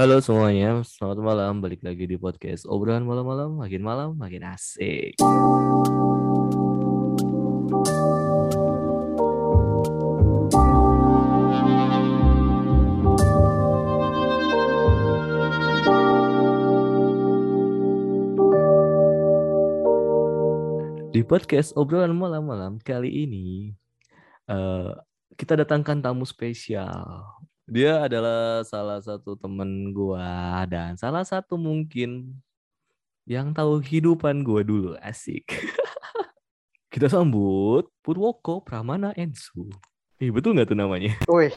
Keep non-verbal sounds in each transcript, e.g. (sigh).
Halo semuanya, selamat malam. Balik lagi di podcast obrolan malam-malam. Makin malam, makin asik. Di podcast obrolan malam-malam kali ini, eh, kita datangkan tamu spesial. Dia adalah salah satu temen gua dan salah satu mungkin yang tahu kehidupan gua dulu. Asik. (laughs) kita sambut Purwoko Pramana Ensu. Ih, betul nggak tuh namanya? Wih,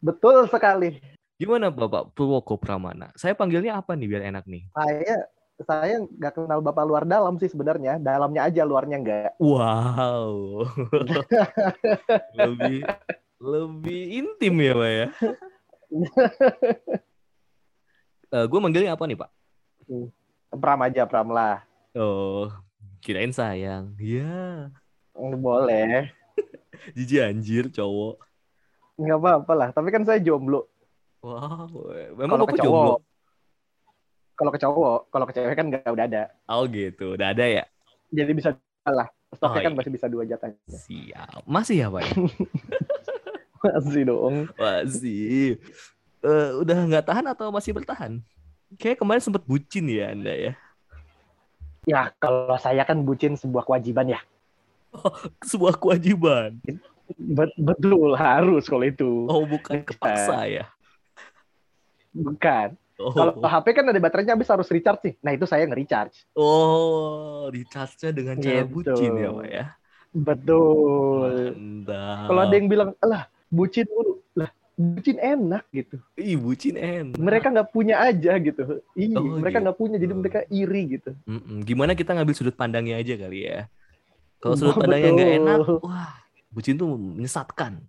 betul sekali. Gimana Bapak Purwoko Pramana? Saya panggilnya apa nih biar enak nih? Saya saya nggak kenal bapak luar dalam sih sebenarnya. Dalamnya aja, luarnya nggak. Wow. (laughs) lebih lebih intim ya, Pak ya. (laughs) Eh, gue manggilnya apa nih, Pak? Pram aja, Pram lah. Oh, kirain sayang. Iya. Boleh. (laughs) Jijik anjir cowok. Nggak apa-apa lah. Tapi kan saya jomblo. Wow, memang ke jomblo? cowok, kalau ke cowok, kalau ke cewek kan nggak udah ada. Oh gitu, udah ada ya? Jadi bisa lah. Oh, Stoknya kan iya. masih bisa dua jatah. Siap. Masih ya, Pak? (laughs) Masih dong. Masih. Eh, udah nggak tahan atau masih bertahan? Kayak kemarin sempet bucin ya Anda ya? Ya, kalau saya kan bucin sebuah kewajiban ya. Sebuah kewajiban. Bet- betul, harus kalau itu. Oh, bukan kepaksa ya? Bukan. Oh, Kalau HP kan ada baterainya habis harus recharge sih. Nah, itu saya nge-recharge. oh recharge-nya dengan cara Gitu. bucin ya, Pak ya? Betul. Mantap. Kalau ada yang bilang, lah bucin dulu, lah bucin enak gitu. Ih, bucin enak. Mereka nggak punya aja gitu. Iya, Oh, mereka nggak gitu. punya, jadi mereka iri gitu. Mm-mm. Gimana kita ngambil sudut pandangnya aja kali ya? Kalau Oh, sudut pandangnya nggak enak, wah, bucin tuh menyesatkan.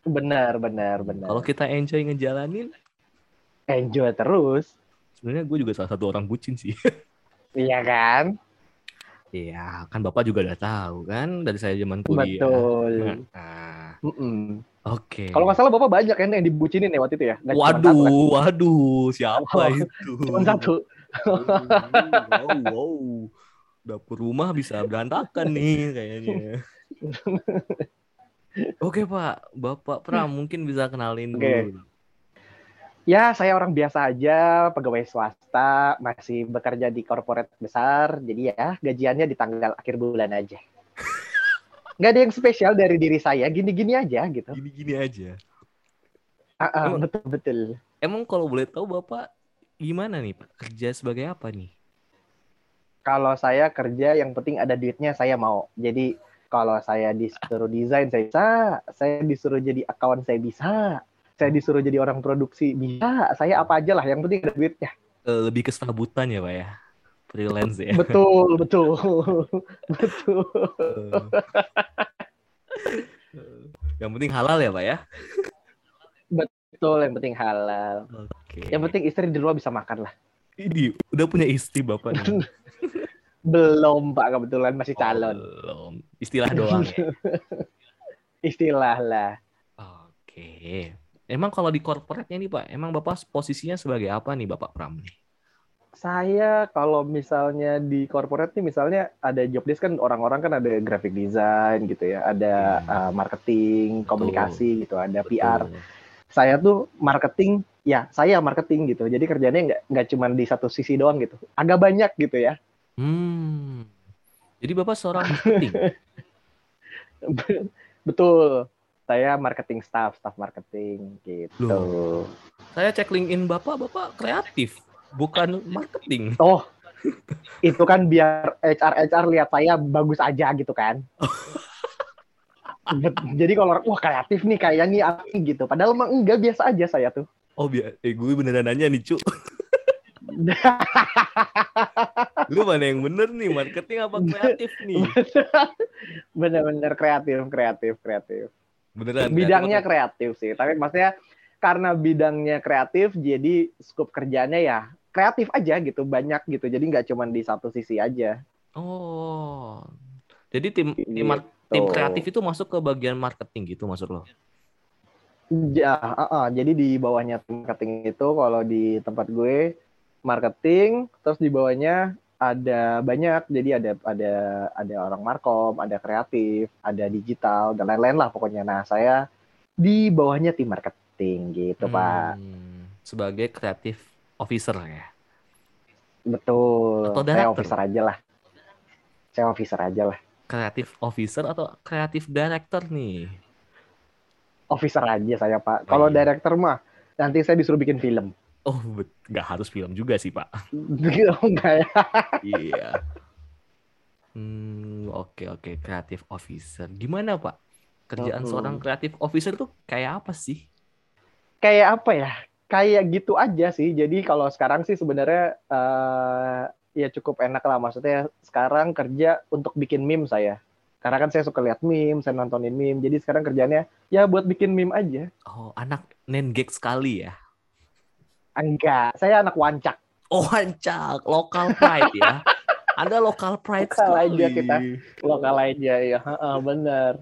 Benar, benar, benar. Kalau kita enjoy ngejalanin, enjoy terus, sebenarnya gue juga salah satu orang bucin sih. (laughs) iya kan? Iya, kan Bapak juga udah tahu kan dari saya zaman kuliah. Betul. Nah, Mm-mm. oke. Kalau nggak salah bapak banyak kan yang dibucinin ya waktu itu ya? Nggak cuma satu, kan? Waduh, waduh, siapa Oh, itu? Cuma satu. Wow, wow. Dapur rumah bisa berantakan nih kayaknya. (laughs) Oke Pak, Bapak Pram mungkin bisa kenalin Oke. dulu. Ya, saya orang biasa aja, pegawai swasta, masih bekerja di korporat besar. Jadi ya, gajiannya di tanggal akhir bulan aja. Nggak ada yang spesial dari diri saya, gini-gini aja gitu. Gini-gini aja. Ah, Emang- betul betul. Emang kalau boleh tahu Bapak gimana nih Pak? Kerja sebagai apa nih? Kalau saya kerja, yang penting ada duitnya saya mau. Jadi kalau saya disuruh desain saya bisa, saya disuruh jadi account saya bisa, saya disuruh jadi orang produksi bisa, saya apa aja lah. Yang penting ada duitnya. Eh, lebih ke serabutan ya Pak ya? Freelance ya? Betul (laughs) betul (laughs) betul. Yang penting halal ya Pak ya? Betul, yang penting halal. Oke. Yang penting istri di rumah bisa makan lah. Ini udah punya istri Bapak? (laughs) Belum Pak, kebetulan masih Oh, calon. belum. Istilah doang ya? Istilah lah. Oke. Emang kalau di corporate-nya nih Pak, emang Bapak posisinya sebagai apa nih Bapak Pram nih? Saya kalau misalnya di corporate nih misalnya ada job desk kan orang-orang kan ada graphic design gitu ya, ada Hmm. uh, marketing, Betul. komunikasi gitu, ada PR. Betul. Saya tuh marketing, ya saya marketing gitu. Jadi kerjanya nggak nggak cuma di satu sisi doang gitu. Agak banyak gitu ya. Hmm. Jadi Bapak seorang (laughs) marketing. Betul. Saya marketing staff, staff marketing gitu. Loh. Saya cek LinkedIn Bapak, Bapak kreatif, bukan marketing. (laughs) Oh, itu kan biar HR HR lihat saya bagus aja gitu kan. (laughs) Jadi kalau orang, wah kreatif nih kayaknya nih apa gitu. Padahal emang enggak biasa aja saya tuh. Oh, biar eh gue beneran nanya nih, Cu. (laughs) Lu mana yang bener nih, marketing apa kreatif nih? Bener-bener kreatif, kreatif, kreatif. Beneran. Bidangnya kreatif kreatif sih. Tapi maksudnya karena bidangnya kreatif, jadi skup kerjanya ya kreatif aja gitu, banyak gitu. Jadi nggak cuma di satu sisi aja. Oh. Jadi tim tim, Gitu. tim kreatif itu masuk ke bagian marketing gitu maksud lo? Ja, uh, uh, jadi di bawahnya tim marketing itu kalau di tempat gue marketing, terus di bawahnya ada banyak. Jadi ada ada ada orang markom, ada kreatif, ada digital dan lain-lain lah pokoknya. Nah, saya di bawahnya tim marketing gitu, Pak. Hmm, sebagai kreatif officer ya. Betul. Atau Saya director? officer aja lah. Saya officer aja lah. Kreatif officer atau kreatif director nih? Officer aja saya, Pak. Oh, Kalau iya. director mah nanti saya disuruh bikin film. Oh, nggak harus film juga sih, Pak. Enggak ya? Iya. Hmm, oke oke kreatif officer. Gimana, Pak? Kerjaan Mm-mm. seorang kreatif officer tuh kayak apa sih? Kayak apa ya? Kayak gitu aja sih. Jadi kalau sekarang sih sebenarnya eh, ya cukup enak lah. Maksudnya sekarang kerja untuk bikin meme saya. Karena kan saya suka lihat meme, saya nontonin meme. Jadi sekarang kerjanya ya buat bikin meme aja. Oh, anak nengek sekali ya. Enggak, saya anak wancak. Oh, ancak, lokal pride ya. Anda lokal pride Lokal sekali. aja kita. Lokal aja ya, Heeh, bener.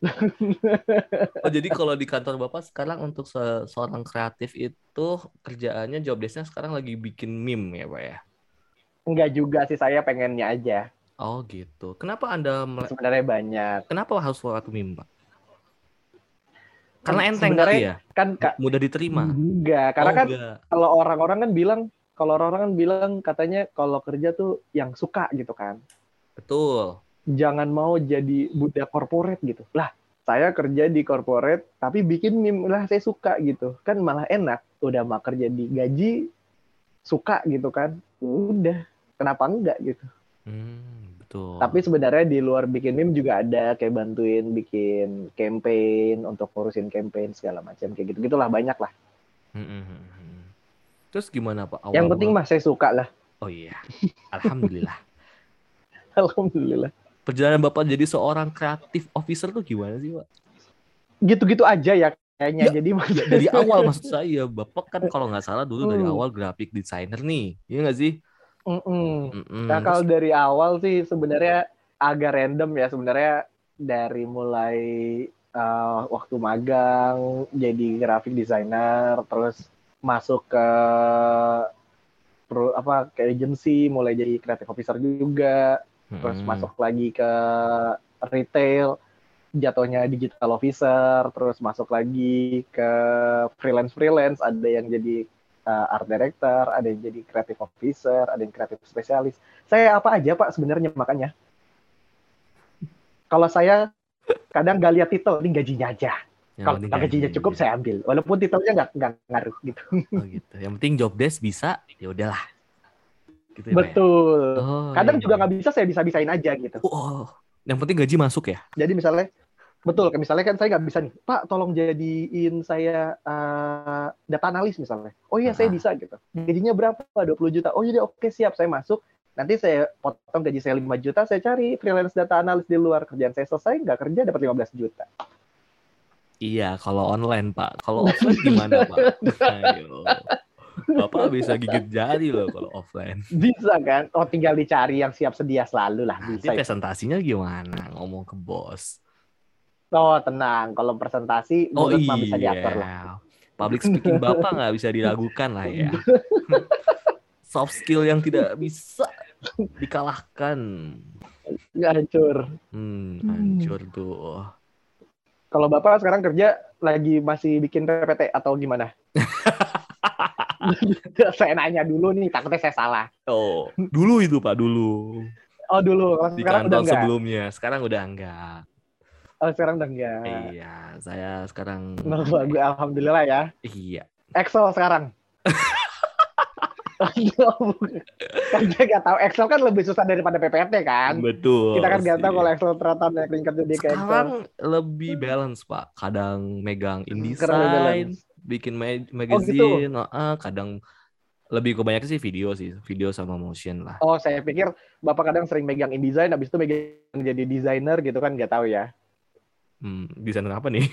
(laughs) Oh, jadi kalau di kantor Bapak sekarang untuk se- seorang kreatif itu kerjaannya job desk-nya sekarang lagi bikin meme ya, Pak ya? Enggak juga sih, saya pengennya aja. Oh, gitu. Kenapa Anda Sebenarnya banyak. kenapa harus lewat meme, Pak? Karena Kan enteng kali ya, Kan Kak, mudah diterima. enggak. Karena Oh, kan enggak. kalau orang-orang kan bilang, kalau orang-orang kan bilang katanya kalau kerja tuh yang suka gitu kan. Betul. Jangan mau jadi budak corporate gitu. Lah, saya kerja di corporate tapi bikin meme lah saya suka gitu. Kan malah enak. Udah mah kerja di gaji suka gitu kan. Udah, kenapa enggak gitu. Hmm, betul. Tapi sebenarnya di luar bikin meme juga ada kayak bantuin bikin campaign untuk ngurusin campaign segala macam kayak gitu gitulah banyak lah. Hmm, hmm, hmm, hmm. Terus gimana, Pak? Yang Awal penting mah saya suka lah. Oh iya. Alhamdulillah. (laughs) Alhamdulillah. Perjalanan Bapak jadi seorang kreatif officer tuh gimana sih, Pak? Gitu-gitu aja ya kayaknya. Ya, Jadi maksudnya Dari awal maksud saya, Bapak kan kalau nggak salah dulu dari Hmm. awal graphic designer nih. Iya nggak sih? Mm-mm. Mm-mm. Nah kalau dari awal sih sebenarnya agak random ya sebenarnya dari mulai uh, waktu magang jadi graphic designer terus masuk ke pro, apa ke agency mulai jadi creative officer juga terus Mm-mm. masuk lagi ke retail jatuhnya digital officer terus masuk lagi ke freelance freelance ada yang jadi uh, art director ada yang jadi creative officer ada yang creative spesialis saya apa aja pak sebenarnya makanya kalau saya kadang nggak lihat titel ini gajinya aja kalau gajinya gaji. cukup saya ambil walaupun titelnya nggak nggak ngaruh gitu Oh gitu. Yang penting job desk bisa, ya udahlah. Gitu ya, ya? betul Oh, kadang iya. juga nggak bisa saya bisa bisain aja gitu Oh, yang penting gaji masuk ya? Jadi misalnya betul kayak misalnya kan saya nggak bisa nih, Pak tolong jadiin saya eh, data analis misalnya. Oh iya saya Ah. bisa gitu. Gajinya berapa? 20 juta. Oh iya oke siap saya masuk. Nanti saya potong gaji saya 5 juta, saya cari freelance data analis di luar. Kerjaan saya selesai, nggak kerja dapat 15 juta. Iya, kalau online Pak. Kalau (laughs) offline gimana Pak? (laughs) Ayo. Bapak bisa gigit jari loh kalau offline. Bisa kan? Oh tinggal dicari yang siap sedia selalu lah. Nanti Bisa. presentasinya gimana? Ngomong ke bos. Oh tenang, kalau presentasi Oh mulut mah bisa diatur lah. iya. Public speaking Bapak nggak bisa diragukan lah ya. (laughs) Soft skill yang tidak bisa dikalahkan. Nggak hancur. Hmm, hancur tuh. Kalau Bapak sekarang kerja lagi masih bikin PPT atau gimana? (laughs) saya nanya dulu nih, takutnya saya salah. Oh, dulu itu Pak, dulu. Oh dulu, kalau Di sekarang udah kantor enggak. sebelumnya. Sekarang udah enggak. Oh sekarang udah enggak. Iya, saya sekarang Nah, bagus, alhamdulillah ya. iya. Excel sekarang. (laughs) kan dia nggak tahu Excel kan lebih susah daripada PPT kan. Betul. Kita kan nggak tahu kalau Excel ternyata banyak kerja di Excel. sekarang lebih balance Pak. Kadang megang InDesign, bikin ma- gitu. magazine, heeh, kadang lebih kebanyakan sih video sih, video sama motion lah. Oh saya pikir bapak kadang sering megang InDesign, habis itu megang jadi desainer gitu kan nggak tahu ya. Hmm, desainer apa nih?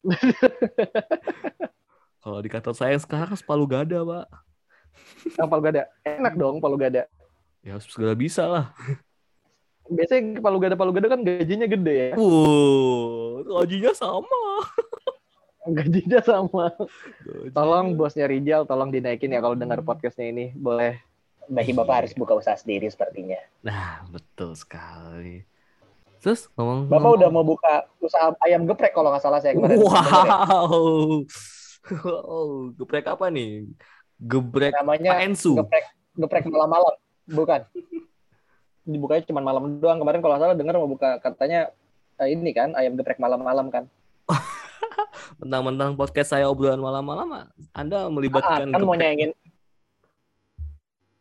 (laughs) Kalau di kantor saya sekarang sepalu gada, Pak. Yang palu gada enak dong palu gada. Ya segala bisa lah. Biasanya palu gada palu gada kan gajinya gede ya. Wow, (laughs) gajinya sama. Gajinya sama. Gaji. Tolong bosnya Rijal, tolong dinaikin ya kalau dengar podcastnya ini. Boleh. Bagi Bapak harus buka usaha sendiri sepertinya. Nah, betul sekali. Terus ngomong Bapak udah mau buka usaha ayam geprek kalau nggak salah saya kemarin. Wow. Wow, (laughs) geprek apa nih? Geprek Namanya Pak Ensu. geprek geprek malam-malam. Bukan. Dibukanya cuma malam doang. Kemarin kalau salah dengar mau buka katanya eh, ini kan ayam geprek malam-malam kan. (laughs) Mentang-mentang podcast saya obrolan malam-malam, Anda Ah, melibatkan kan mau geprek. nyaingin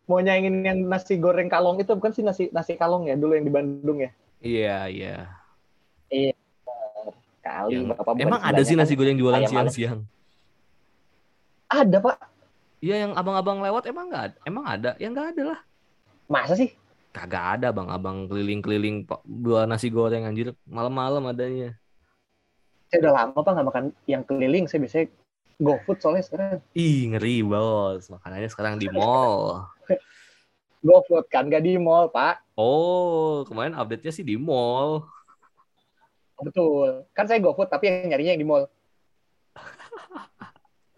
mau nyaingin yang nasi goreng kalong itu bukan sih nasi nasi kalong ya dulu yang di Bandung ya Iya, iya. kali Yang- bapak Emang ada sih nasi goreng jualan siang-siang? ada pak Iya, yang abang-abang lewat emang nggak ada? Emang ada? Ya nggak ada lah. masa sih Kagak ada abang-abang keliling-keliling pak jual nasi goreng anjir malam-malam adanya. saya udah lama pak nggak makan yang keliling saya biasanya GoFood soalnya sekarang Ih, ngeri bos. Makanannya sekarang di mall. GoFood kan nggak di mall pak Oh, kemarin update-nya sih di mall. betul kan saya GoFood tapi yang nyarinya yang di mall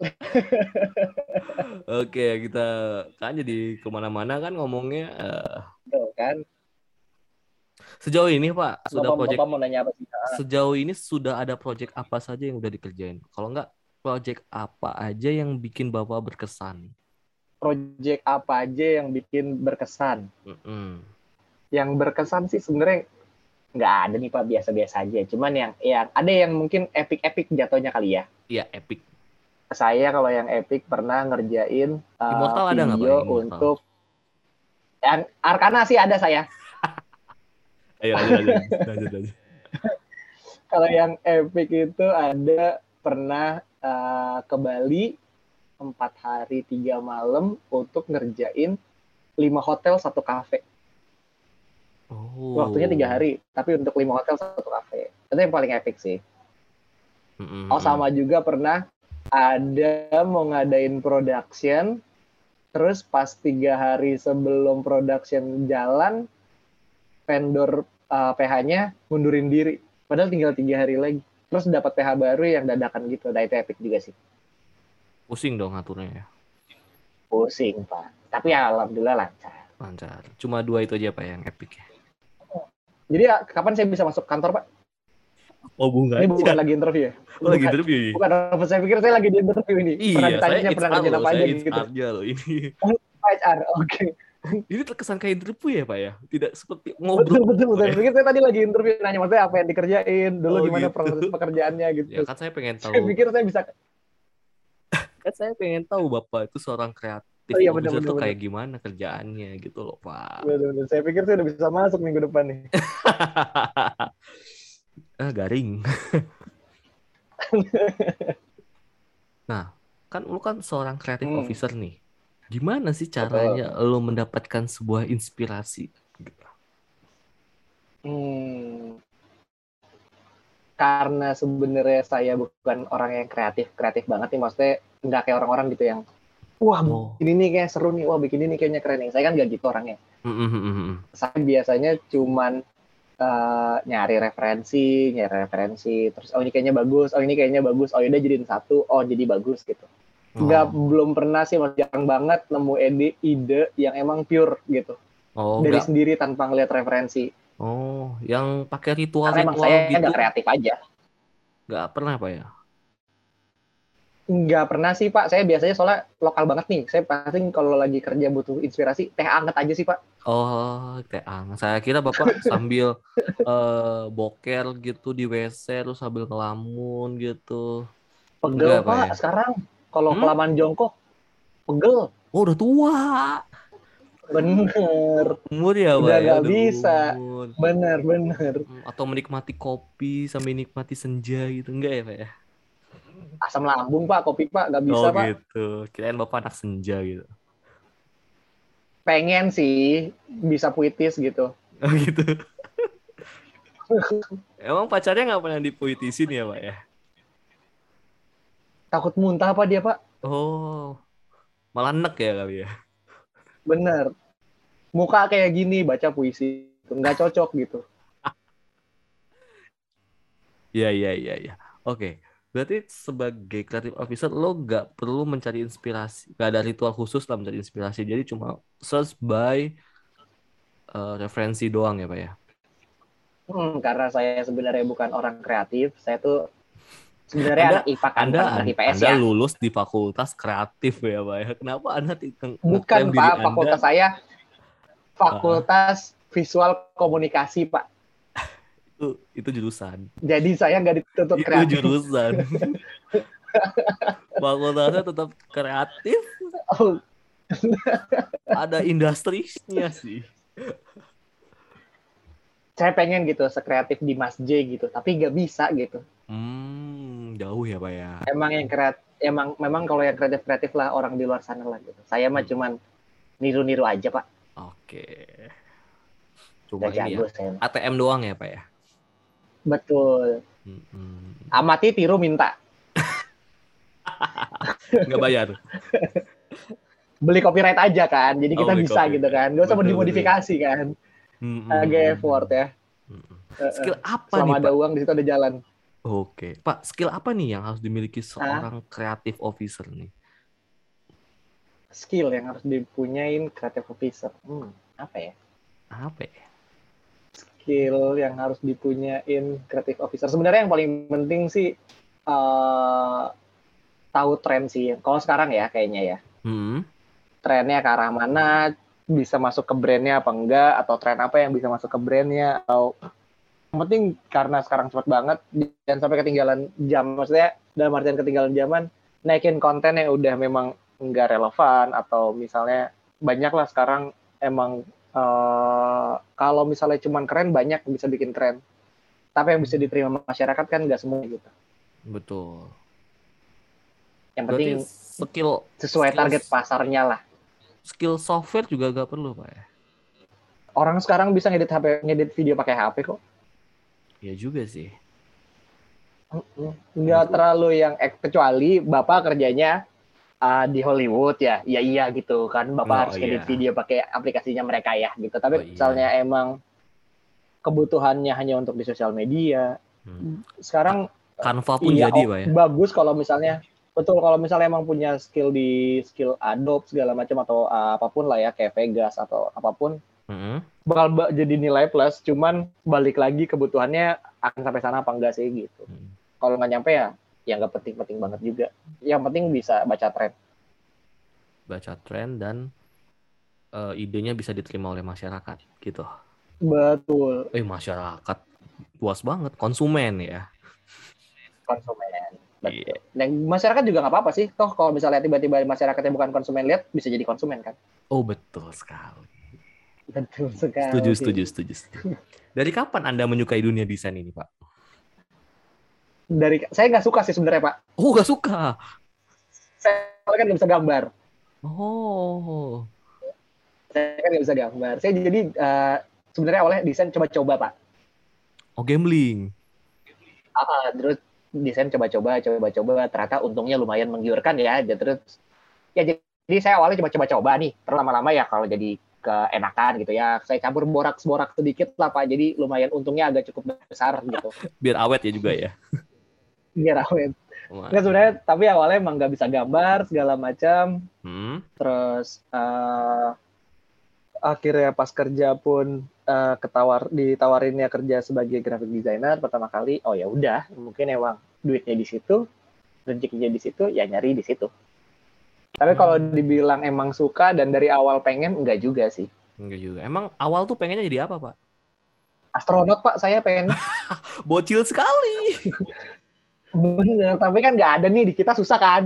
(laughs) Oke, kita kan jadi ke mana-mana kan ngomongnya. eh, betul kan sejauh ini Pak, sudah bapak, project bapak mau nanya apa sih sejauh ini sudah ada project apa saja yang udah dikerjain? Kalau nggak, project apa aja yang bikin Bapak berkesan? Project apa aja yang bikin berkesan Mm-mm. yang berkesan sih sebenarnya nggak ada nih pak biasa-biasa aja cuman yang yang ada yang mungkin epic-epic jatuhnya kali ya Iya, epic. saya kalau yang epic pernah ngerjain uh, Immortal ada nggak, Pak? video untuk yang Arkana sih ada saya (laughs) Ayo lanjut, lanjut, lanjut, lanjut. (laughs) kalau yang epic itu ada pernah uh, ke Bali empat hari tiga malam untuk ngerjain lima hotel satu kafe Oh. waktunya tiga hari tapi untuk lima hotel satu kafe itu yang paling epic sih Mm-mm. Oh sama juga pernah ada mau ngadain production, terus pas tiga hari sebelum production jalan, vendor uh, PH-nya mundurin diri. Padahal tinggal tiga hari lagi. Terus dapat PH baru yang dadakan gitu. Nah itu epic juga sih. Pusing dong ngaturnya ya. Pusing pak. Tapi ya, alhamdulillah lancar. Lancar. Cuma dua itu aja Pak yang epic ya. Jadi ya, kapan saya bisa masuk kantor pak? Oh, bunga. Ini bukan lagi interview ya? Oh, lagi Bukan. interview. ya? Bukan, saya pikir saya lagi di interview ini. pernah Iya, saya ditanya pernah loh, apa aja saya gitu. HR-nya loh ini. HR, oke. Ini terkesan kayak interview ya Pak ya? Tidak seperti Betul, ngobrol. betul, betul. Ya? Saya pikir saya tadi lagi interview nanya maksudnya apa yang dikerjain, dulu Oh, gimana gitu. proses pekerjaannya gitu. Ya kan saya pengen tahu. Saya pikir saya bisa Kan saya pengen tahu Bapak itu seorang kreatif Oh, iya, officer benar, tuh benar, kayak gimana kerjaannya gitu loh Pak. Betul-betul. Saya pikir saya udah bisa masuk minggu depan nih. (laughs) ah, garing. (laughs) nah, kan lu kan seorang kreatif Hmm. officer nih. Gimana sih caranya lu mendapatkan sebuah inspirasi? Gitu. Hmm. Karena sebenarnya saya bukan orang yang kreatif, kreatif banget nih. Maksudnya nggak kayak orang-orang gitu yang, wah Oh. ini kayak seru nih, wah bikin ini kayaknya keren nih. Saya kan nggak gitu orangnya. Mm, mm, mm, mm. Saya biasanya cuman eh, nyari referensi, nyari referensi, terus oh ini kayaknya bagus, oh ini kayaknya bagus, oh yaudah jadiin satu, oh jadi bagus gitu. nggak Oh. belum pernah sih mas jarang banget nemu ide ide yang emang pure gitu Oh, dari nggak- sendiri tanpa ngeliat referensi oh, yang pakai karena ritual-ritual emang saya gitu kreatif aja nggak pernah Pak ya? Nggak pernah sih pak saya biasanya soalnya lokal banget nih saya pasti kalau lagi kerja butuh inspirasi teh anget aja sih pak Oh, teh anget. Saya kira Bapak sambil (laughs) eh, boker gitu di WC terus sambil ngelamun gitu. pegel Enggak, Pak, ya? sekarang kalau Hmm? kelamaan jongkok pegel Oh, udah tua. bener Umur ya, Pak Udah ya? bisa. umur. bener bener Atau menikmati kopi sambil nikmati senja gitu. Enggak ya, Pak ya? Asam lambung pak kopi pak nggak bisa oh, pak gitu. Kirain Bapak anak senja gitu. pengen sih bisa puitis gitu (laughs) Oh, gitu. Emang pacarnya nggak pernah dipuitisin ya, Pak ya? takut muntah apa dia pak Oh, malah nek ya kali ya? Bener. Muka kayak gini baca puisi. Nggak cocok gitu. (laughs) Iya, iya, iya, iya. Oke. Berarti sebagai creative officer lo gak perlu mencari inspirasi, gak ada ritual khusus lah mencari inspirasi. Jadi cuma search by uh, referensi doang ya pak ya. Hmm, karena saya sebenarnya bukan orang kreatif, saya tuh sebenarnya Anda- anak IPA kan, Anda, anak IPS anda ya. lulus di fakultas kreatif ya pak ya. Kenapa anda Bukan Pak, Anda- fakultas saya Fakultas Visual Komunikasi Pak. Itu itu jurusan. Jadi saya nggak dituntut itu kreatif. jurusan. (laughs) Fakultasnya tetap kreatif, Oh, ada industrinya sih. saya pengen gitu sekreatif di Mas J gitu, tapi nggak bisa gitu. Hmm, jauh ya pak ya. Emang yang kreatif, emang memang kalau yang kreatif kreatif lah orang di luar sana lah gitu. Saya mah Hmm. cuman niru-niru aja Pak. Oke. Cuma Udah ini jago ya, saya. ATM doang ya pak ya. Betul. Mm-mm. Amati tiru minta. Nggak bayar. Beli copyright aja kan, jadi Oh, kita beli bisa copyright. gitu kan. Gak usah Betul, dimodifikasi kan. Mm-mm. Agak effort ya. Eh, eh. Skill apa Selama nih ada pak? uang di situ ada jalan. Oke, pak. Skill apa nih yang harus dimiliki seorang kreatif officer nih? Skill yang harus dipunyain creative officer. Hmm, apa ya? Apa ya? Skill yang harus dipunyain creative officer. Sebenarnya yang paling penting sih eh tahu tren sih. Kalau sekarang ya kayaknya ya. Hmm. Trennya ke arah mana, bisa masuk ke brandnya apa enggak, atau tren apa yang bisa masuk ke brandnya, atau yang penting karena sekarang cepat banget, jangan sampai ketinggalan jam. Maksudnya dalam artian ketinggalan zaman, naikin konten yang udah memang enggak relevan, atau misalnya banyak lah sekarang emang eh, kalau misalnya cuman keren banyak bisa bikin keren. Tapi yang bisa diterima masyarakat kan nggak semua gitu. Betul. Yang Berarti penting skill sesuai skills- target pasarnya lah. skill software juga gak perlu pak ya? Orang sekarang bisa ngedit HP, ngedit video pakai HP kok. Ya juga sih. Nggak terlalu yang ek- kecuali bapak kerjanya uh, di Hollywood ya, ya iya gitu kan. Bapak Oh, harus iya. video pakai aplikasinya mereka ya gitu. Tapi Oh, iya. misalnya emang kebutuhannya hanya untuk di sosial media, Hmm. sekarang Canva pun Iya, jadi oh, ya? bagus kalau misalnya betul kalau misalnya emang punya skill di skill Adobe segala macam atau uh, apa pun lah ya kayak Vegas atau apa pun Hmm. bakal ba- jadi nilai plus cuman balik lagi kebutuhannya akan sampai sana apa enggak sih gitu Hmm. kalau nggak nyampe ya ya nggak penting-penting banget juga yang penting bisa baca tren Baca tren dan eh, idenya bisa diterima oleh masyarakat gitu. betul Eh masyarakat luas banget konsumen ya. konsumen Iya. betul dan masyarakat juga nggak apa-apa sih toh kalau misalnya tiba-tiba masyarakatnya bukan konsumen lihat bisa jadi konsumen kan Oh betul sekali. betul sekali Setuju, setuju, setuju, setuju. (laughs) Dari kapan Anda menyukai dunia desain ini, Pak? Dari saya nggak suka sih sebenarnya pak Oh, gak suka. saya kan nggak bisa gambar Oh. saya kan nggak bisa gambar. Saya jadi eh, sebenarnya awalnya desain coba-coba pak. Oh, gambling. Ah, terus desain coba-coba, coba-coba. Ternyata untungnya lumayan menggiurkan ya. Jadi Terus ya jadi saya awalnya coba-coba-coba nih. Terus lama-lama ya kalau jadi keenakan gitu ya. Saya campur borak-borak sedikit lah pak. Jadi lumayan untungnya agak cukup besar gitu. (laughs) Biar awet ya juga ya. (laughs) Biar awet. Wah. Nggak sebenarnya, tapi awalnya emang nggak bisa gambar segala macam. Hmm. terus eh, akhirnya pas kerja pun eh, ketawar ditawarinnya kerja sebagai graphic designer pertama kali oh ya udah mungkin emang duitnya di situ rezekinya di situ ya nyari di situ tapi kalau Hmm. dibilang emang suka dan dari awal pengen enggak juga sih Enggak juga. Emang awal tuh pengennya jadi apa, Pak? astronot pak saya pengen (laughs) Bocil sekali. (laughs) bener tapi kan nggak ada nih di kita susah kan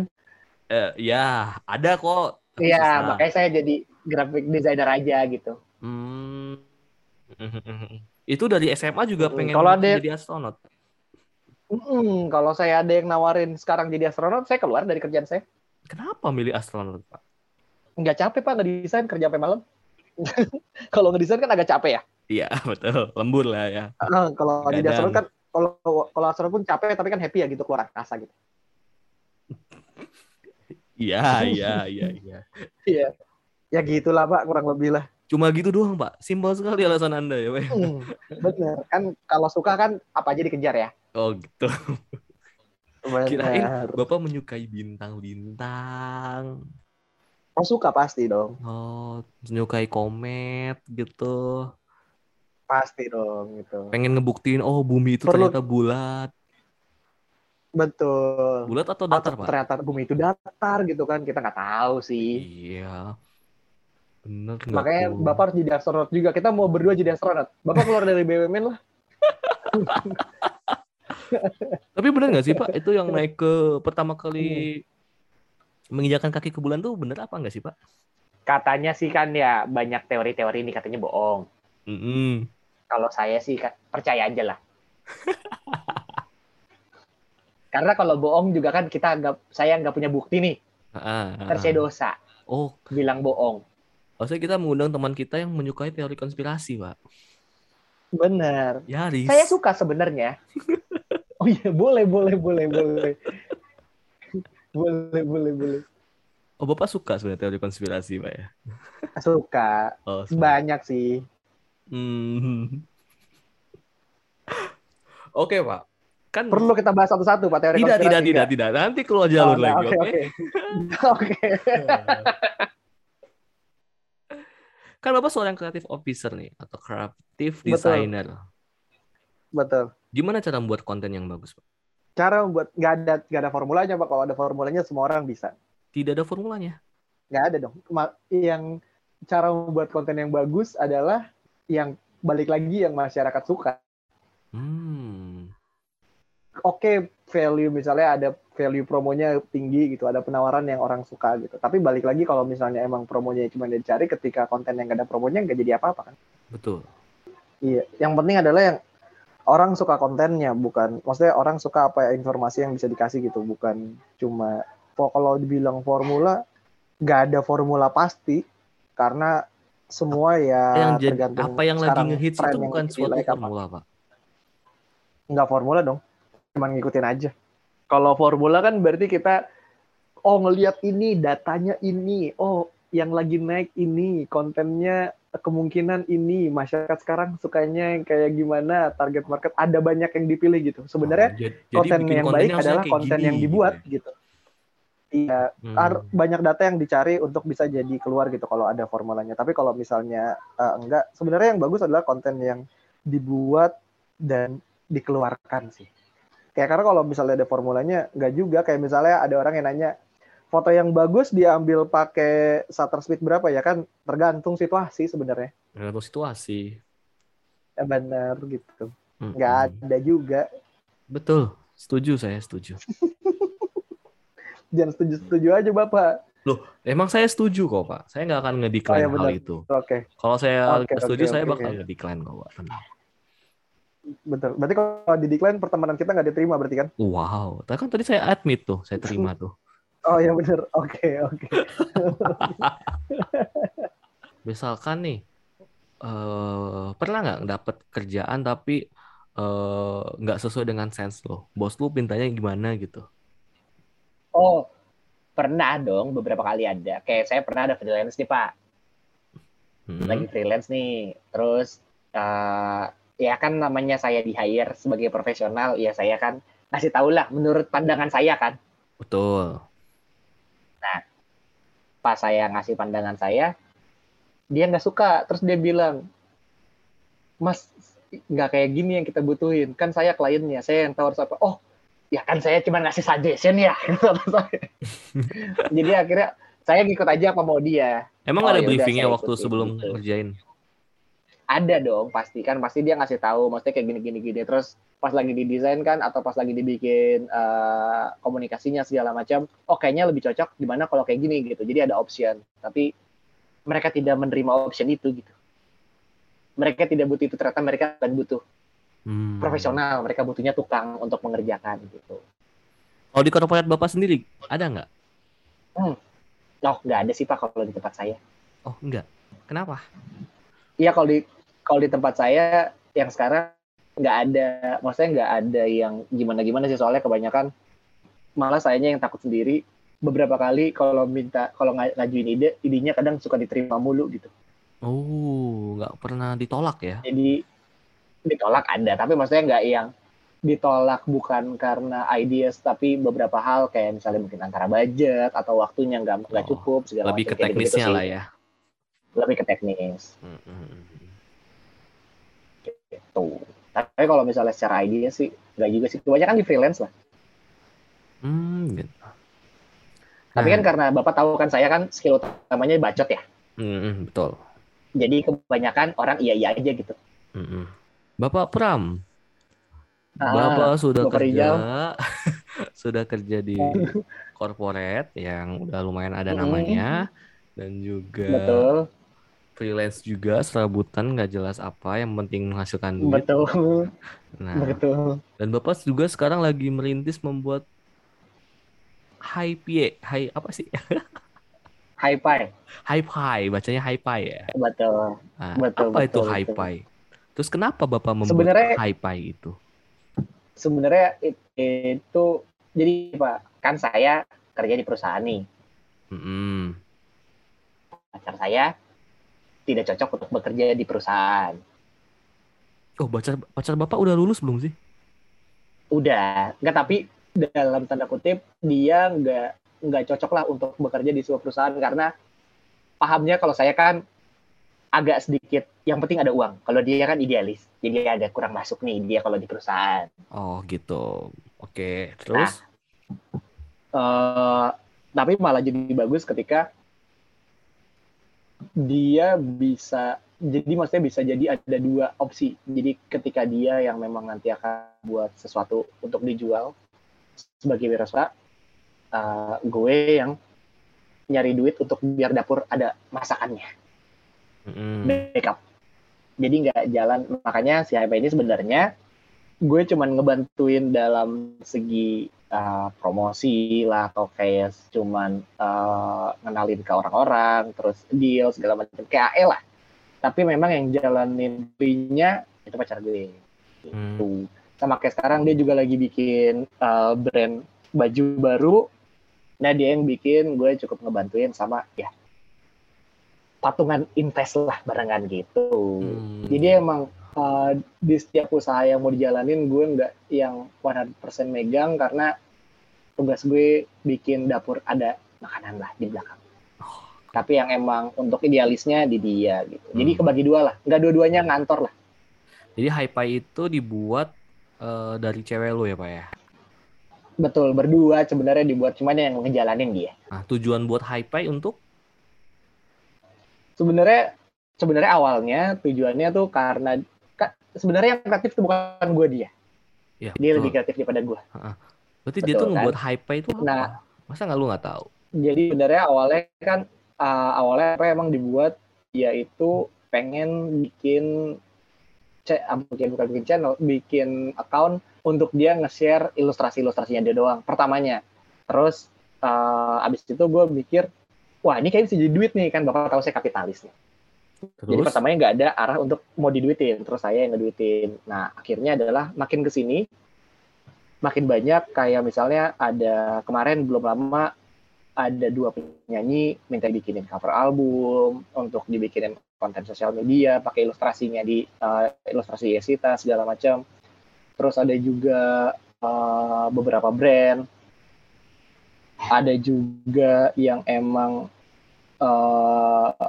Eh, ya, ada kok. Iya makanya saya jadi graphic designer aja gitu Hmm. (laughs) Itu dari SMA juga Hmm, pengen kalau ada- jadi astronot. Mm, kalau saya ada yang nawarin sekarang jadi astronot saya keluar dari kerjaan saya Kenapa milih astronot, Pak? nggak capek pak ngedesain kerja sampai malam (laughs) kalau ngedesain kan agak capek ya Iya, (laughs) betul. Lembur lah ya. Eh, kalau jadi astronot kan kalau kalau astronot pun capek tapi kan happy ya gitu keluar angkasa gitu (laughs) Iya, iya, iya, iya. iya ya gitulah pak kurang lebih lah Cuma gitu doang, Pak. Simpel sekali alasan Anda ya, Pak. Hmm, bener kan kalau suka kan apa aja dikejar ya Oh, gitu. Kirain Benar. Bapak menyukai bintang-bintang. Oh suka pasti dong. Oh, menyukai komet gitu. Pasti dong gitu. Pengen ngebuktiin oh bumi itu Perlu- ternyata bulat. Betul. Bulat atau Atau datar, Pak? ternyata bumi itu datar gitu kan. Kita nggak tahu sih. Iya. Bener Makanya tuh? Bapak harus jadi astronot juga. Kita mau berdua jadi astronot. Bapak keluar dari BUMN lah. (laughs) Tapi bener nggak sih Pak? Itu yang naik ke pertama Hmm. kali menginjakan kaki ke bulan tuh bener apa nggak sih Pak? Katanya sih kan ya banyak teori-teori ini katanya bohong. Mm-mm. Kalau saya sih percaya aja lah. (laughs) Karena kalau bohong juga kan kita nggak, saya nggak punya bukti nih. Ah, ah, saya ah. dosa Oh, bilang bohong. maksudnya kita mengundang teman kita yang menyukai teori konspirasi Pak. Benar. Yaris. Saya suka sebenarnya. (laughs) Oh iya, boleh, boleh, boleh, boleh. boleh, boleh, boleh. Oh Bapak suka sebenarnya teori konspirasi Pak ya? Suka. Oh, suka. Banyak sih. Hmm. (laughs) Oke Pak. Kan Perlu kita bahas satu-satu, Pak, teori tidak, tidak, tidak, nggak? tidak. Nanti keluar jalur Oh, lagi, Oke, oke? oke. (laughs) Kan Bapak seorang kreatif officer nih atau kreatif designer. Betul. Gimana cara membuat konten yang bagus, Pak? Cara membuat nggak ada nggak ada formulanya, Pak. Kalau ada formulanya semua orang bisa. Tidak ada formulanya. Nggak ada dong. Yang cara membuat konten yang bagus adalah yang balik lagi yang masyarakat suka. Hmm. Oke, value misalnya ada value promonya tinggi gitu, ada penawaran yang orang suka gitu. Tapi balik lagi kalau misalnya emang promonya cuma dicari ketika konten yang nggak ada promonya nggak jadi apa-apa kan. Betul. Iya, yang penting adalah yang orang suka kontennya, bukan maksudnya orang suka apa ya informasi yang bisa dikasih gitu, bukan cuma kalau dibilang formula nggak ada formula pasti karena semua ya yang jadi tergantung apa yang lagi ngehits itu yang bukan suatu like apa. formula, Pak. nggak formula dong, cuman ngikutin aja. Kalau formula kan berarti kita oh ngelihat ini datanya ini, oh yang lagi naik ini kontennya kemungkinan ini masyarakat sekarang sukanya yang kayak gimana target market ada banyak yang dipilih gitu sebenarnya Oh, jadi- konten yang baik adalah konten gini, yang dibuat gitu gitu iya ya. ar- Hmm. banyak data yang dicari untuk bisa jadi keluar gitu kalau ada formulanya tapi kalau misalnya eh, enggak sebenarnya yang bagus adalah konten yang dibuat dan dikeluarkan sih kayak karena kalau misalnya ada formulanya enggak juga kayak misalnya ada orang yang nanya foto yang bagus diambil pakai shutter speed berapa ya kan tergantung situasi sebenarnya Tergantung situasi. Eh, benar gitu Hmm. nggak ada juga Betul. Setuju saya, setuju. (laughs) jangan setuju-setuju aja bapak Emang saya setuju kok, Pak. Saya nggak akan Oh, ngedecline iya, hal benar. itu. oke Kalau saya Oke, setuju, oke, saya oke. bakal ngedecline kok, Pak. Tenang. betul berarti kalau di decline pertemanan kita nggak diterima berarti kan Wow. Tapi kan tadi saya admit tuh, saya terima tuh. oh iya benar oke oke (laughs) Misalkan nih, eh pernah nggak dapet kerjaan tapi eh, nggak sesuai dengan sense lo? Bos lu mintanya gimana gitu? Oh, pernah dong beberapa kali ada. Kayak saya pernah ada freelance nih Pak. Hmm. Lagi freelance nih. Terus eh, ya kan namanya saya di hire sebagai profesional, ya saya kan ngasih tahu lah menurut pandangan saya kan. Betul. Pas saya ngasih pandangan saya, dia nggak suka. Terus dia bilang, Mas nggak kayak gini yang kita butuhin. Kan saya kliennya, saya yang tahu harus apa. Oh, ya kan saya cuma ngasih suggestion ya. (laughs) Jadi akhirnya saya ngikut aja apa mau dia. Emang Oh, ada ya briefingnya waktu sebelum gitu. ngerjain? Ada dong pasti kan pasti dia ngasih tahu maksudnya kayak gini gini gini terus pas lagi didesain kan atau pas lagi dibikin eh, komunikasinya segala macam oh kayaknya lebih cocok gimana kalau kayak gini gitu jadi ada option tapi mereka tidak menerima option itu gitu mereka tidak butuh itu ternyata mereka kan butuh Hmm. profesional mereka butuhnya tukang untuk mengerjakan gitu Kalau di korporat bapak sendiri ada nggak? oh nggak ada sih pak kalau di tempat saya Oh enggak. Kenapa? Iya kalau di kalau di tempat saya yang sekarang nggak ada, maksudnya nggak ada yang gimana-gimana sih soalnya kebanyakan malah sayanya yang takut sendiri. Beberapa kali kalau minta kalau nga- ngajuin ide, idenya kadang suka diterima mulu gitu. Oh, nggak pernah ditolak ya? Jadi ditolak ada, tapi maksudnya nggak yang ditolak bukan karena ideas tapi beberapa hal kayak misalnya mungkin antara budget atau waktunya nggak nggak Oh, cukup segala Lebih ke macam, gitu-gitu teknisnya sih. lah ya. lebih ke teknis Hmm, hmm, gitu tapi kalau misalnya secara idea sih nggak juga sih kebanyakan di freelance lah Hmm, gitu. tapi Nah, kan karena bapak tahu kan saya kan skill utamanya bacot ya hmm, hmm, betul. jadi kebanyakan orang iya iya aja gitu Hmm, hmm. Bapak Pram, Ah, Bapak sudah Bapak kerja, (laughs) sudah kerja di corporate yang udah lumayan ada namanya, dan juga betul freelance juga serabutan nggak jelas apa, yang penting menghasilkan duit. betul Nah, betul dan Bapak juga sekarang lagi merintis membuat high pie, high apa sih? high pie High pie, bacanya high pie ya. betul Nah, Betul, apa itu betul, high betul. pie? Terus kenapa Bapak membuat Sebenarnya- pie itu? sebenarnya it- itu jadi pak kan saya kerja di perusahaan nih Mm-mm. pacar saya tidak cocok untuk bekerja di perusahaan Oh, pacar pacar Bapak udah lulus belum sih? udah nggak tapi dalam tanda kutip dia nggak nggak cocok lah untuk bekerja di sebuah perusahaan karena pahamnya kalau saya kan agak sedikit yang penting ada uang kalau dia kan idealis jadi ada kurang masuk nih dia kalau di perusahaan Oh, gitu. Oke, terus? Eh, tapi malah jadi bagus ketika dia bisa jadi maksudnya bisa jadi ada dua opsi jadi ketika dia yang memang nanti akan buat sesuatu untuk dijual sebagai wirausaha eh, gue yang nyari duit untuk biar dapur ada masakannya Mm-mm. backup jadi nggak jalan. Makanya si HP ini sebenarnya gue cuman ngebantuin dalam segi uh, promosi lah atau kayak cuman uh, ngenalin ke orang-orang terus deal segala macam. Kayak AE lah. Tapi memang yang jalanin nya itu pacar gue. Gitu. Sama kayak sekarang dia juga lagi bikin uh, brand baju baru. Nah dia yang bikin gue cukup ngebantuin sama ya patungan invest lah barengan gitu Hmm. jadi emang uh, di setiap usaha yang mau dijalanin gue nggak yang 100% megang karena tugas gue bikin dapur ada makanan lah di belakang. Tapi yang emang untuk idealisnya di dia gitu. Jadi Hmm. kebagi dua lah, nggak dua-duanya ngantor lah. Jadi pie itu dibuat eh, dari cewek lu ya, Pak ya? Betul, berdua sebenarnya dibuat cuman yang ngejalanin dia. Nah, tujuan buat pie untuk Sebenarnya sebenarnya awalnya tujuannya tuh karena ka- sebenarnya yang kreatif itu bukan gue dia. ya Dia betul. lebih kreatif daripada gue. Berarti dia betul tuh kan? ngebuat pie itu apa? Nah. Masa nggak lu nggak tahu? jadi sebenarnya awalnya kan uh, awalnya apa emang dibuat yaitu pengen bikin ce- ah, bukan bukan bikin channel bikin account untuk dia nge-share ilustrasi-ilustrasinya dia doang pertamanya terus uh, abis itu gue mikir wah ini kayaknya bisa jadi duit nih kan bapak tahu saya kapitalis nih. Jadi Terus? pertamanya nggak ada arah untuk mau diduitin terus saya yang ngeduitin. Nah akhirnya adalah makin ke sini makin banyak kayak misalnya ada kemarin belum lama ada dua penyanyi minta bikinin cover album untuk dibikinin konten sosial media pakai ilustrasinya di eh, ilustrasi Yesita segala macam. Terus ada juga eh, beberapa brand. Ada juga yang emang eh,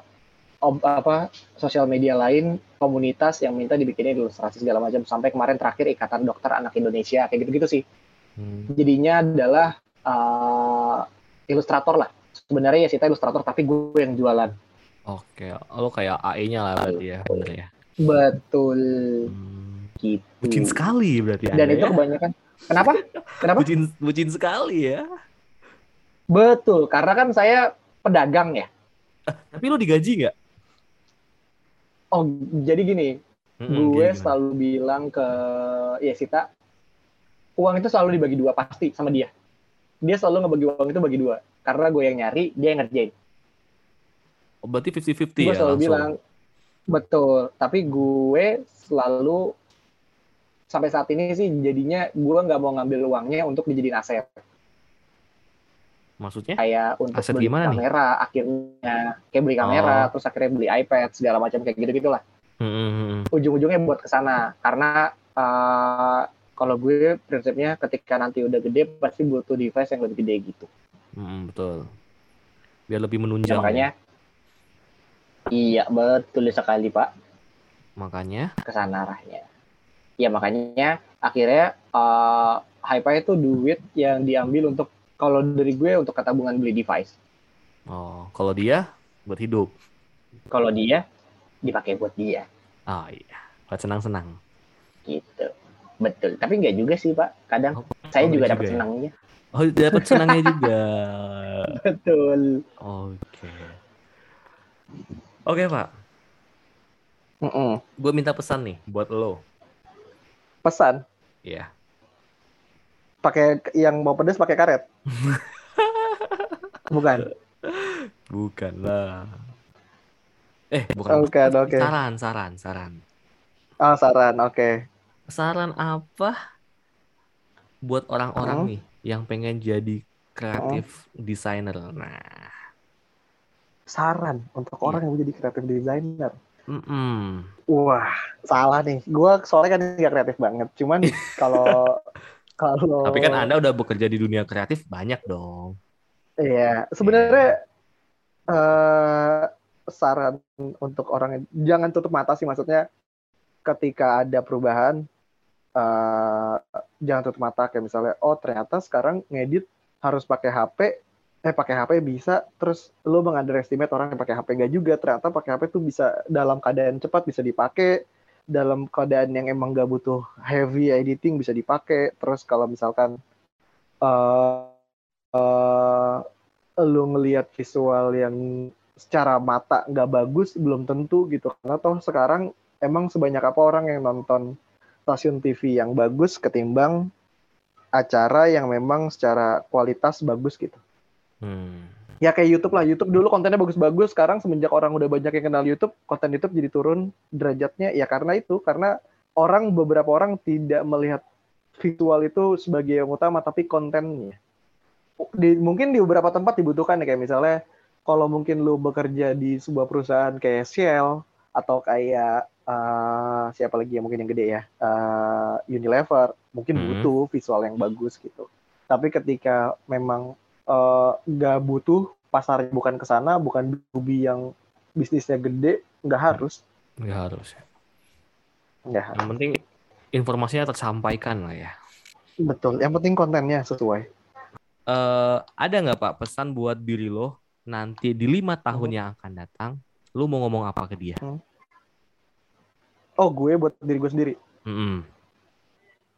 ob- apa sosial media lain komunitas yang minta dibikinin ilustrasi segala macam sampai kemarin terakhir ikatan dokter anak Indonesia kayak gitu-gitu sih Hmm. jadinya adalah uh, ilustrator lah sebenarnya ya Sita ilustrator tapi gue yang jualan Oke, lo kayak AE-nya lah berarti ya, bener ya. betul Hmm. gitu Bucin sekali berarti dan Anda itu ya. kebanyakan kenapa kenapa Bucin, bucin sekali ya. betul karena kan saya pedagang ya Tapi lo digaji nggak? oh jadi gini Mm-mm, gue gimana? selalu bilang ke Yesita uang itu selalu dibagi dua pasti sama dia dia selalu ngebagi uang itu bagi dua karena gue yang nyari dia yang ngerjain Oh, berarti 50-50 gue ya selalu langsung. bilang betul tapi gue selalu sampai saat ini sih jadinya gue nggak mau ngambil uangnya untuk dijadiin aset Maksudnya? kayak untuk Aset beli gimana nih? kamera akhirnya kayak beli kamera Oh. terus akhirnya beli iPad segala macam kayak gitu gitulah Mm-mm. ujung-ujungnya buat ke sana karena eh, kalau gue prinsipnya ketika nanti udah gede pasti butuh device yang lebih gede gitu. Hmm, betul. Biar lebih Ya, menunjang. makanya iya betul sekali Pak Makanya ke sana arahnya. Ya makanya akhirnya eh hype itu duit yang diambil untuk kalau dari gue untuk ketabungan beli device. oh, kalau dia buat hidup. Kalau dia dipakai buat dia Oh iya, buat senang-senang. gitu. Betul. Tapi enggak juga sih Pak. Kadang Oh, saya oh, juga dapat ya? senangnya. Oh, dapat senangnya (laughs) juga. Betul. Oke. Oke, Pak. Mm-mm. Gue minta pesan nih buat lo. Pesan Iya. Pakai yang mau pedas pakai karet. (laughs) Bukan. Bukan lah. Eh, bukan. Bukan, oke. Saran, saran, saran. Oh, saran. Oke. Saran apa buat orang-orang Hmm. nih yang pengen jadi kreatif designer? Nah, Saran untuk Iya. orang yang mau jadi kreatif designer. mm-mm. Wah, salah nih. Gua soalnya kan nggak kreatif banget. Cuman (laughs) kalau kalau Tapi kan Anda udah bekerja di dunia kreatif banyak dong. Iya, sebenarnya eh saran untuk orang jangan tutup mata sih maksudnya ketika ada perubahan eh jangan tutup mata kayak misalnya oh ternyata sekarang ngedit harus pakai HP eh pakai HP bisa terus lo mengunderestimate orang yang pakai HP enggak juga ternyata pakai HP tuh bisa dalam keadaan cepat bisa dipakai dalam keadaan yang emang gak butuh heavy editing bisa dipakai. Terus kalau misalkan eh eh lu ngelihat visual yang secara mata nggak bagus belum tentu gitu. Karena toh sekarang emang sebanyak apa orang yang nonton stasiun TV yang bagus ketimbang acara yang memang secara kualitas bagus gitu. Hmm. Ya kayak YouTube lah. YouTube dulu kontennya bagus-bagus. Sekarang semenjak orang udah banyak yang kenal YouTube konten YouTube jadi turun derajatnya. Ya karena itu. Karena orang beberapa orang tidak melihat visual itu sebagai yang utama tapi kontennya. Di, mungkin di beberapa tempat dibutuhkan ya. Kayak misalnya kalau mungkin lu bekerja di sebuah perusahaan kayak Shell atau kayak eh, siapa lagi yang mungkin yang gede ya. Eh, Unilever. Mungkin Hmm. butuh visual yang bagus gitu. Tapi ketika memang eh, nggak butuh pasar bukan ke sana bukan B2B yang bisnisnya gede nggak harus Nggak harus. ya. nggak harus Yang penting informasinya tersampaikan lah ya. betul yang penting kontennya sesuai eh ada nggak Pak pesan buat diri lo nanti di lima tahun Hmm. yang akan datang, lo mau ngomong apa ke dia? oh gue buat diri gue sendiri Mm-mm.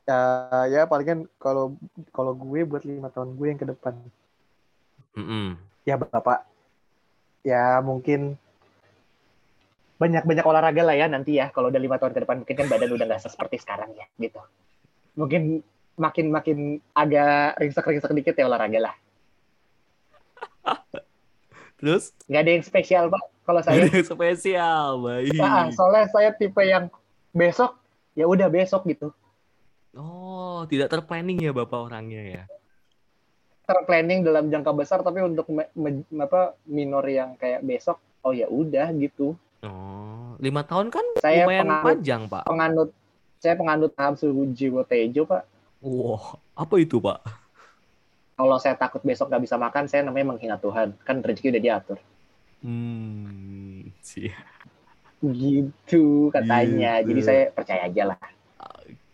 ya ya paling kan kalau kalau gue buat lima tahun gue yang ke depan Mm-mm. ya bapak. Ya mungkin banyak-banyak olahraga lah ya nanti ya kalau udah lima tahun ke depan. Mungkin kan badan udah nggak seperti sekarang ya gitu. Mungkin makin makin agak ringsek-ringsek dikit ya olahraga lah. (laughs) Terus? Nggak ada yang spesial pak kalau saya. ada yang spesial, baik. Nah, soalnya saya tipe yang besok ya udah besok gitu. Oh, tidak terplanning ya Bapak orangnya ya. Terplanning dalam jangka besar tapi untuk me- me- apa minor yang kayak besok oh ya udah gitu Oh, lima tahun kan Saya lumayan penganut- panjang Pak. penganut saya penganut suhu jiwa tejo pak Wah, apa itu Pak? kalau saya takut besok nggak bisa makan saya namanya menghina Tuhan kan rezeki udah diatur Hmm, sih. gitu katanya Gitu. jadi saya percaya aja lah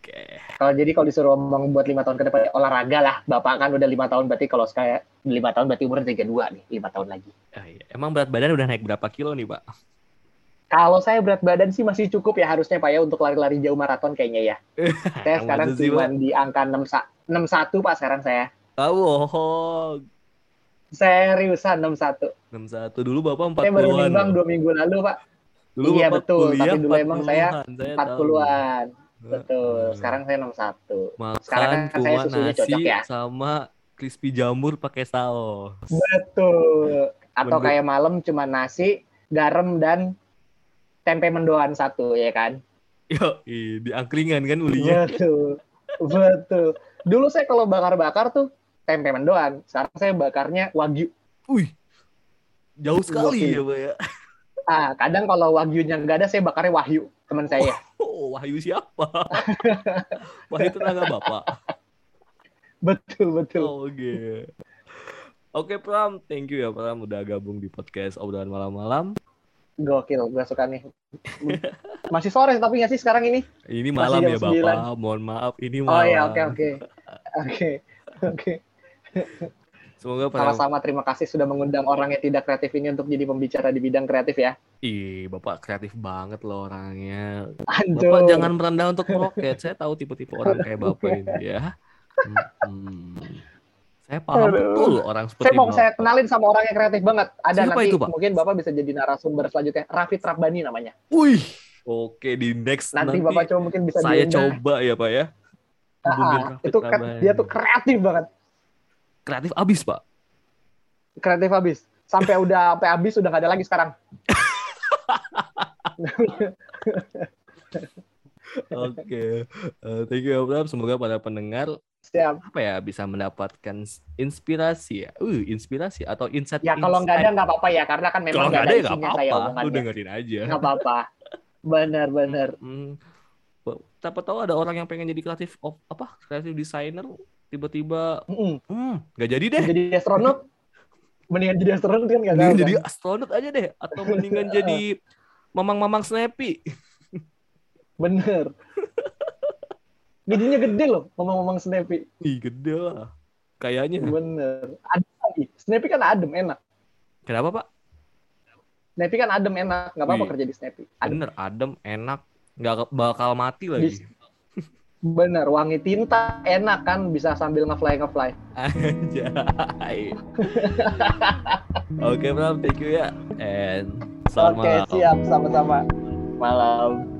Oke. kalau jadi kalau disuruh ngomong buat lima tahun ke depan ya olahraga lah bapak kan udah lima tahun berarti kalau saya lima tahun berarti umurnya tiga dua nih lima tahun lagi Ah, iya. Emang berat badan udah naik berapa kilo nih Pak? kalau saya berat badan sih masih cukup ya harusnya pak ya untuk lari-lari jauh maraton kayaknya ya (laughs) saya sekarang cuma di angka 6 satu pak sekarang saya Ah, bohong. seriusan 61 61 dulu Bapak saya baru 40-an. nimbang dua minggu lalu pak Dulu Iya, Bapak betul. Tapi dulu emang saya 40-an, tahu. 40-an betul sekarang saya 61 makan sekarang kan saya susunya nasi cocok ya. sama crispy jamur pakai saus. betul atau kayak malam cuma nasi garam dan tempe mendoan satu ya kan Yo, di angkringan kan ulinya. betul betul dulu saya kalau bakar-bakar tuh tempe mendoan sekarang saya bakarnya wagyu Wih. Jauh sekali Gokil. ya, Pak ya. ah kadang kalau wagyunya nggak ada saya bakarnya wahyu teman saya Oh, Wahyu siapa? (laughs) Wahyu tetangga bapak. Betul betul. Oh, Oke. Oke Pram, thank you ya Pram udah gabung di podcast obrolan malam-malam. Gokil, gue suka nih. Masih sore tapi nggak sih sekarang ini? Ini malam ya Bapak. Mohon maaf, ini Oh malam. iya, oke oke. Oke. Oke. Semoga Pram. Sama-sama terima kasih sudah mengundang orang yang tidak kreatif ini untuk jadi pembicara di bidang kreatif ya. Ih, Bapak kreatif banget loh orangnya. Anjir. Bapak jangan merendah untuk meroket. Saya tahu tipe-tipe orang kayak Bapak ini ya. Hmm. Saya paham Aduh. betul orang seperti Saya mau Bapak. saya kenalin sama orang yang kreatif banget. Ada Siapa nanti itu, Pak? mungkin Bapak bisa jadi narasumber selanjutnya. Raffi Trabani namanya. Wih. Oke, di next Nanti, nanti, Bapak coba mungkin bisa saya diundang. coba ya Pak ya. Ah, ah, itu kan dia tuh kreatif banget. Kreatif abis Pak. Kreatif habis. Sampai (laughs) udah sampai habis udah gak ada lagi sekarang. (laughs) Oke, Eh, thank you Abraham. Semoga para pendengar Siap. apa ya bisa mendapatkan inspirasi ya. Uh, inspirasi atau insight. Ya kalau nggak ada nggak apa-apa ya karena kan memang nggak ada ada ya nggak isinya saya. Lu dengerin aja. Nggak apa-apa. Bener bener. Hmm, siapa tahu ada orang yang pengen jadi kreatif of apa kreatif designer tiba-tiba Mm-mm. hmm nggak jadi deh Jadi astronot. (laughs) Mendingan jadi astronot kan nggak tahu. mendingan kan? jadi astronot aja deh atau (laughs) mendingan jadi mamang-mamang snappy (laughs) Bener. Gajinya gede loh, ngomong-ngomong Snappy. ih gede lah kayaknya Bener. Adem lagi. Snappy kan adem, enak. kenapa pak Snappy kan adem, enak. Nggak apa-apa Wih. kerja di Snappy. Adem. bener adem enak nggak bakal mati lagi Bener, wangi tinta, enak kan. Bisa sambil nge-fly-nge-fly. Anjay. (laughs) Oke, Bram, thank you ya. And selamat Oke, malam. siap. Sama-sama. Malam.